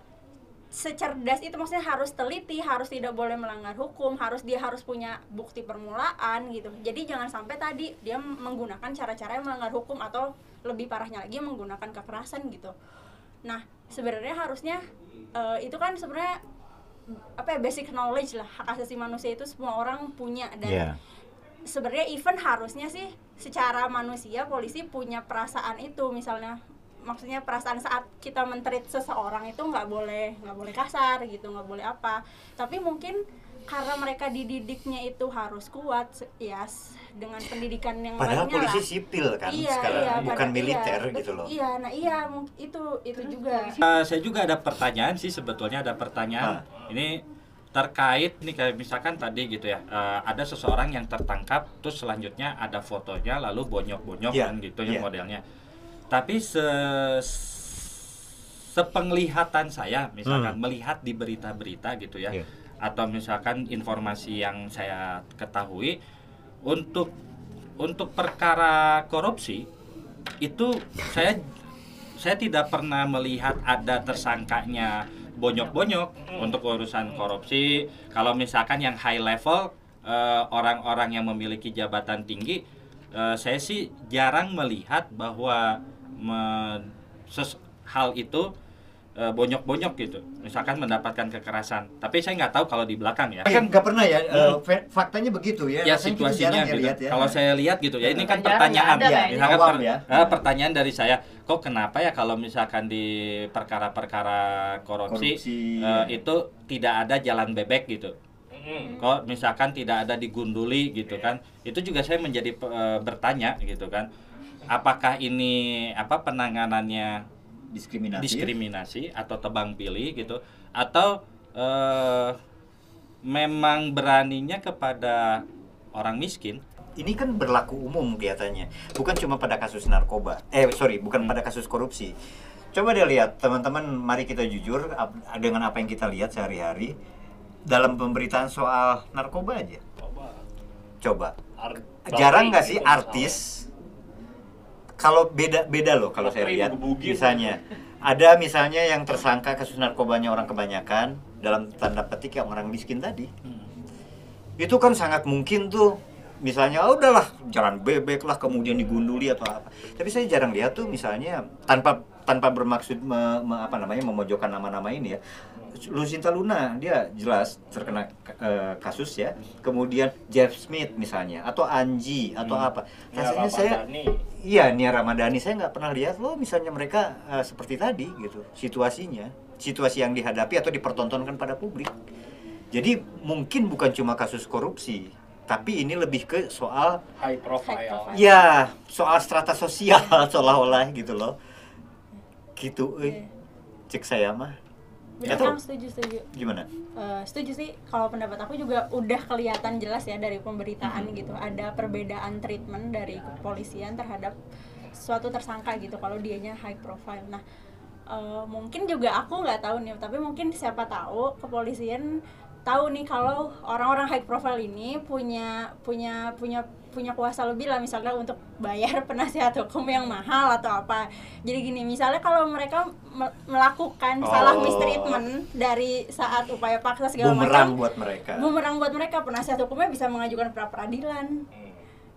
secerdas itu maksudnya harus teliti, harus tidak boleh melanggar hukum, harus dia harus punya bukti permulaan gitu. Jadi jangan sampai tadi dia menggunakan cara-cara yang melanggar hukum atau lebih parahnya lagi menggunakan kekerasan gitu. Nah, sebenarnya harusnya eh, itu kan sebenarnya apa ya basic knowledge lah hak asasi manusia itu semua orang punya. Dan Iya. sebenarnya even harusnya sih secara manusia polisi punya perasaan itu. Misalnya maksudnya perasaan saat kita mentreat seseorang itu nggak boleh nggak boleh kasar gitu nggak boleh apa. Tapi mungkin karena mereka dididiknya itu harus kuat ya s- dengan pendidikan yang Padahal lainnya polisi lah. sipil kan iya, sekarang, iya, bukan pada- militer iya, gitu loh. iya nah iya itu itu juga Eh, saya juga ada pertanyaan sih sebetulnya ada pertanyaan ini terkait nih kayak misalkan tadi gitu ya eh, ada seseorang yang tertangkap terus selanjutnya ada fotonya lalu bonyok-bonyok Iya, kan gitu ya iya. modelnya tapi se sepenglihatan saya misalkan melihat di berita-berita gitu ya Iya. atau misalkan informasi yang saya ketahui untuk untuk perkara korupsi itu saya saya tidak pernah melihat ada tersangkanya bonyok-bonyok untuk urusan korupsi. Kalau misalkan yang high level eh, orang-orang yang memiliki jabatan tinggi, eh, saya sih jarang melihat bahwa me- hal itu bonyok-bonyok gitu. Misalkan mendapatkan kekerasan. Tapi saya nggak tahu kalau di belakang ya. kan nggak pernah ya eh, fa- faktanya begitu ya. ya Rasanya situasinya ya gitu. lihat ya. Kalau saya lihat gitu ya, ini kan Jarang pertanyaan ya. kayaknya. Misalkan Awam per- ya. eh, pertanyaan dari saya, kok kenapa ya kalau misalkan di perkara-perkara korupsi, Korupsi, eh, ya. itu tidak ada jalan bebek gitu. Mm. Kok misalkan tidak ada digunduli gitu kan. Itu juga saya menjadi eh, bertanya gitu kan. Apakah ini apa penanganannya diskriminasi. diskriminasi atau tebang pilih gitu atau eh, memang beraninya kepada orang miskin Ini kan berlaku umum kelihatannya, bukan cuma pada kasus narkoba. Eh sorry, bukan pada kasus korupsi. Coba deh lihat teman-teman, mari kita jujur dengan apa yang kita lihat sehari-hari dalam pemberitaan soal narkoba aja. Coba. Coba, Ar- jarang nggak sih itu artis kalau beda beda loh kalau saya lihat misalnya. Ada misalnya yang tersangka kasus narkobanya orang kebanyakan dalam tanda petik yang orang miskin tadi. Itu kan sangat mungkin tuh. Misalnya oh, udahlah jalan bebek lah kemudian digunduli atau apa. Tapi saya jarang lihat tuh misalnya tanpa tanpa bermaksud me- me- apa namanya memojokkan nama-nama ini ya Lucinta Luna dia jelas terkena eh, kasus ya. Kemudian Jeff Smith misalnya atau Anji atau apa. Ya, rasanya saya Ramadhani. iya Nia Ramadhani. Saya nggak pernah lihat loh misalnya mereka eh, seperti tadi gitu. Situasinya situasi yang dihadapi atau dipertontonkan pada publik. Jadi mungkin bukan cuma kasus korupsi tapi ini lebih ke soal high profile. High profile. ya soal strata sosial seolah-olah gitu loh. Gitu eh. cek saya mah Benar Kang, setuju setuju. gimana? Eh, setuju sih. Kalau pendapat aku juga udah kelihatan jelas ya dari pemberitaan gitu. Ada perbedaan treatment dari kepolisian terhadap suatu tersangka gitu kalau dianya high profile. Nah eh, mungkin juga aku nggak tahu nih tapi mungkin siapa tahu kepolisian tahu nih kalau orang-orang high profile ini punya punya punya punya kuasa lebih lah misalnya untuk bayar penasihat hukum yang mahal atau apa jadi gini misalnya kalau mereka me- melakukan salah Oh. mistreatment dari saat upaya paksa segala bumerang macam buat mereka bumerang buat mereka penasihat hukumnya bisa mengajukan pra peradilan.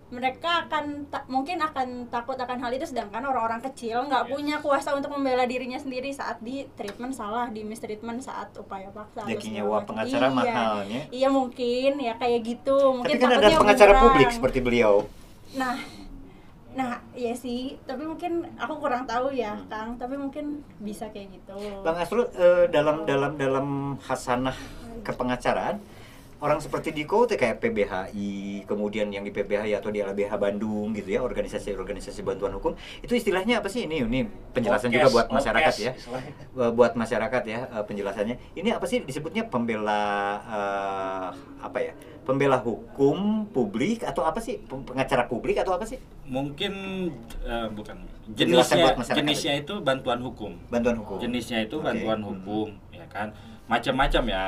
Mereka akan ta- mungkin akan takut akan hal itu sedangkan orang-orang kecil nggak punya kuasa untuk membela dirinya sendiri saat di treatment salah di mistreatment saat upaya paksa Jadi nyewa pengacara iya. mahalnya. iya mungkin ya kayak gitu mungkin tapi kan ada pengacara bumerang. publik seperti beliau nah nah iya sih tapi mungkin aku kurang tahu ya Hmm. kang tapi mungkin bisa kayak gitu Bang Asrul eh, dalam dalam dalam hasanah kepengacaraan orang seperti Diko tuh kayak PBHI, kemudian yang di PBHI atau di LBH Bandung gitu ya, organisasi-organisasi bantuan hukum, itu istilahnya apa sih ini? Ini penjelasan juga buat masyarakat podcast ya. istilahnya. Eh, buat masyarakat ya eh, penjelasannya. Ini apa sih disebutnya pembela eh, apa ya? Pembela hukum publik atau apa sih? Pengacara publik atau apa sih? mungkin eh, bukan jenisnya buat masyarakat jenisnya itu bantuan hukum Bantuan hukum. jenisnya itu Oke. bantuan Hmm. hukum ya kan macam-macam ya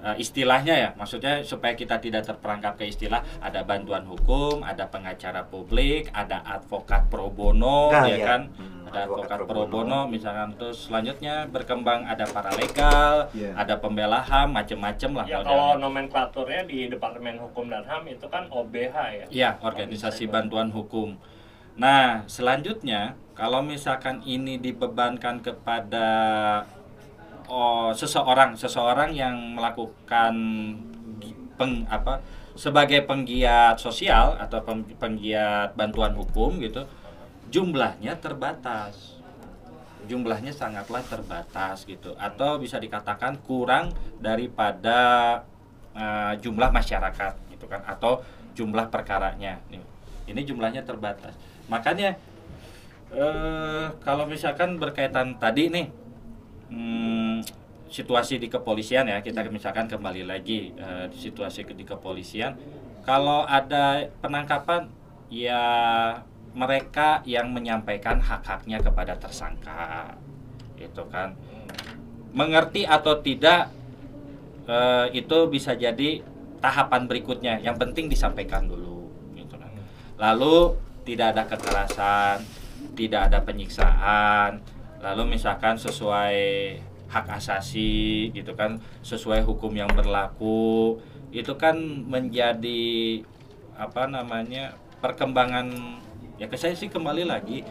eh, istilahnya ya maksudnya supaya kita tidak terperangkap ke istilah ada bantuan hukum ada pengacara publik ada advokat pro bono Nah, ya iya. kan Hmm, ada advokat advokat pro pro bono. bono misalkan terus selanjutnya berkembang ada paralegal Iya. ada pembela ham macam-macam lah Ya kalau nomenklaturnya di Departemen Hukum dan HAM itu kan OBH ya. Iya, organisasi bantuan hukum. Nah, selanjutnya kalau misalkan ini dibebankan kepada oh, seseorang, seseorang yang melakukan peng apa sebagai penggiat sosial atau peng- penggiat bantuan hukum gitu, jumlahnya terbatas. Jumlahnya sangatlah terbatas gitu. Atau bisa dikatakan kurang daripada eh, jumlah masyarakat gitu kan atau jumlah perkaranya. Nih ini jumlahnya terbatas. Makanya eh kalau misalkan berkaitan tadi nih hmm, situasi di kepolisian ya kita misalkan kembali lagi di situasi di kepolisian. Kalau ada penangkapan ya mereka yang menyampaikan hak-haknya kepada tersangka itu kan. Mengerti atau tidak eh, itu bisa jadi tahapan berikutnya. Yang penting disampaikan dulu gitu kan. lalu tidak ada kekerasan tidak ada penyiksaan lalu misalkan sesuai hak asasi gitu kan sesuai hukum yang berlaku itu kan menjadi apa namanya perkembangan ya ke saya sih kembali lagi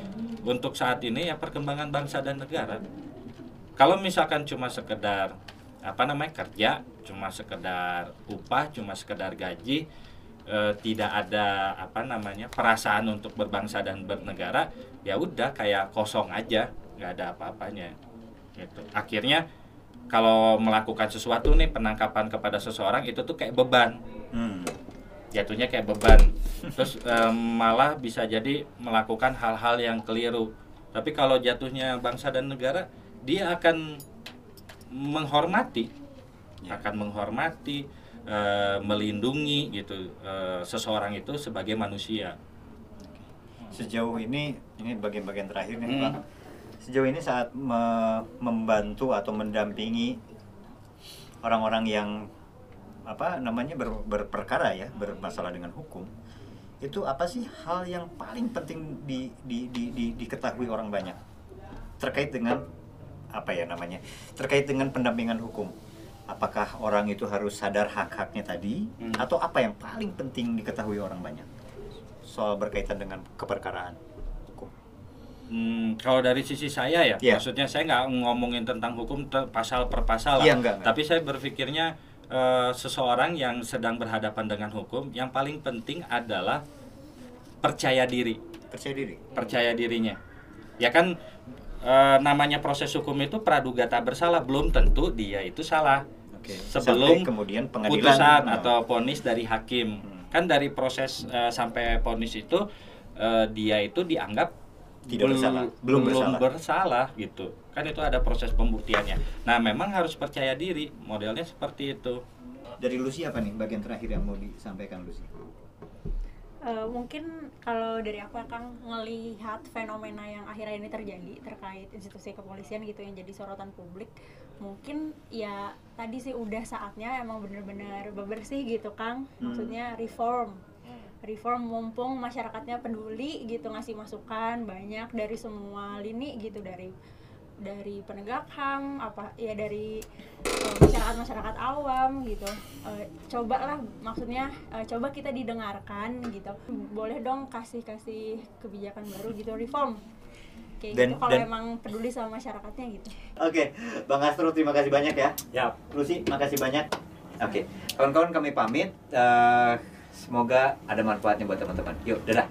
untuk saat ini ya perkembangan bangsa dan negara. Kalau misalkan cuma sekedar apa namanya kerja cuma sekedar upah cuma sekedar gaji eh, tidak ada apa namanya perasaan untuk berbangsa dan bernegara ya udah kayak kosong aja nggak ada apa-apanya gitu akhirnya kalau melakukan sesuatu nih penangkapan kepada seseorang itu tuh kayak beban Hmm. jatuhnya kayak beban terus em, malah bisa jadi melakukan hal-hal yang keliru tapi kalau jatuhnya bangsa dan negara dia akan menghormati Ya. akan menghormati eh, melindungi gitu eh, seseorang itu sebagai manusia Sejauh ini ini bagian-bagian terakhir nih Hmm. Pak. Sejauh ini saat me- membantu atau mendampingi orang-orang yang apa namanya ber- berperkara ya bermasalah dengan hukum itu apa sih hal yang paling penting di, di, di, di- diketahui orang banyak? Terkait dengan apa ya namanya terkait dengan pendampingan hukum. Apakah orang itu harus sadar hak-haknya tadi Hmm. atau apa yang paling penting diketahui orang banyak? Soal berkaitan dengan keperkaraan Hmm, kalau dari sisi saya ya, Iya. maksudnya saya nggak ngomongin tentang hukum ter- pasal per pasal lah. Iya, enggak, enggak. Tapi saya berpikirnya eh, seseorang yang sedang berhadapan dengan hukum, yang paling penting adalah percaya diri, percaya diri percaya dirinya. Ya kan eh, namanya proses hukum itu praduga tak bersalah, belum tentu dia itu salah. Oke. Sebelum Sampai kemudian pengadilan putusan Hmm. atau ponis dari hakim. Hmm. Kan dari proses eh, sampai ponis itu dia itu dianggap Tidak bersalah. Belum bersalah. bersalah gitu. Kan itu ada proses pembuktiannya. Nah, memang harus percaya diri. Modelnya seperti itu. dari Lucy apa nih bagian terakhir yang mau disampaikan Lucy Eh, mungkin kalau dari aku akan ngelihat fenomena yang akhirnya ini terjadi terkait institusi kepolisian gitu yang jadi sorotan publik mungkin ya tadi sih udah saatnya emang bener-bener bebersih gitu Kang Hmm. maksudnya reform reform mumpung masyarakatnya peduli gitu ngasih masukan banyak dari semua lini gitu dari dari penegak ham apa ya dari masyarakat masyarakat awam gitu Eh, cobalah maksudnya eh, coba kita didengarkan gitu boleh dong kasih kasih kebijakan baru gitu reform kayak Dan- gitu kalau dan- emang peduli sama masyarakatnya gitu Oke, Bang Astro terima kasih banyak ya. Ya, Lucy, makasih banyak. Oke, kawan-kawan kami pamit. Eh, Semoga ada manfaatnya buat teman-teman. Yuk, dadah.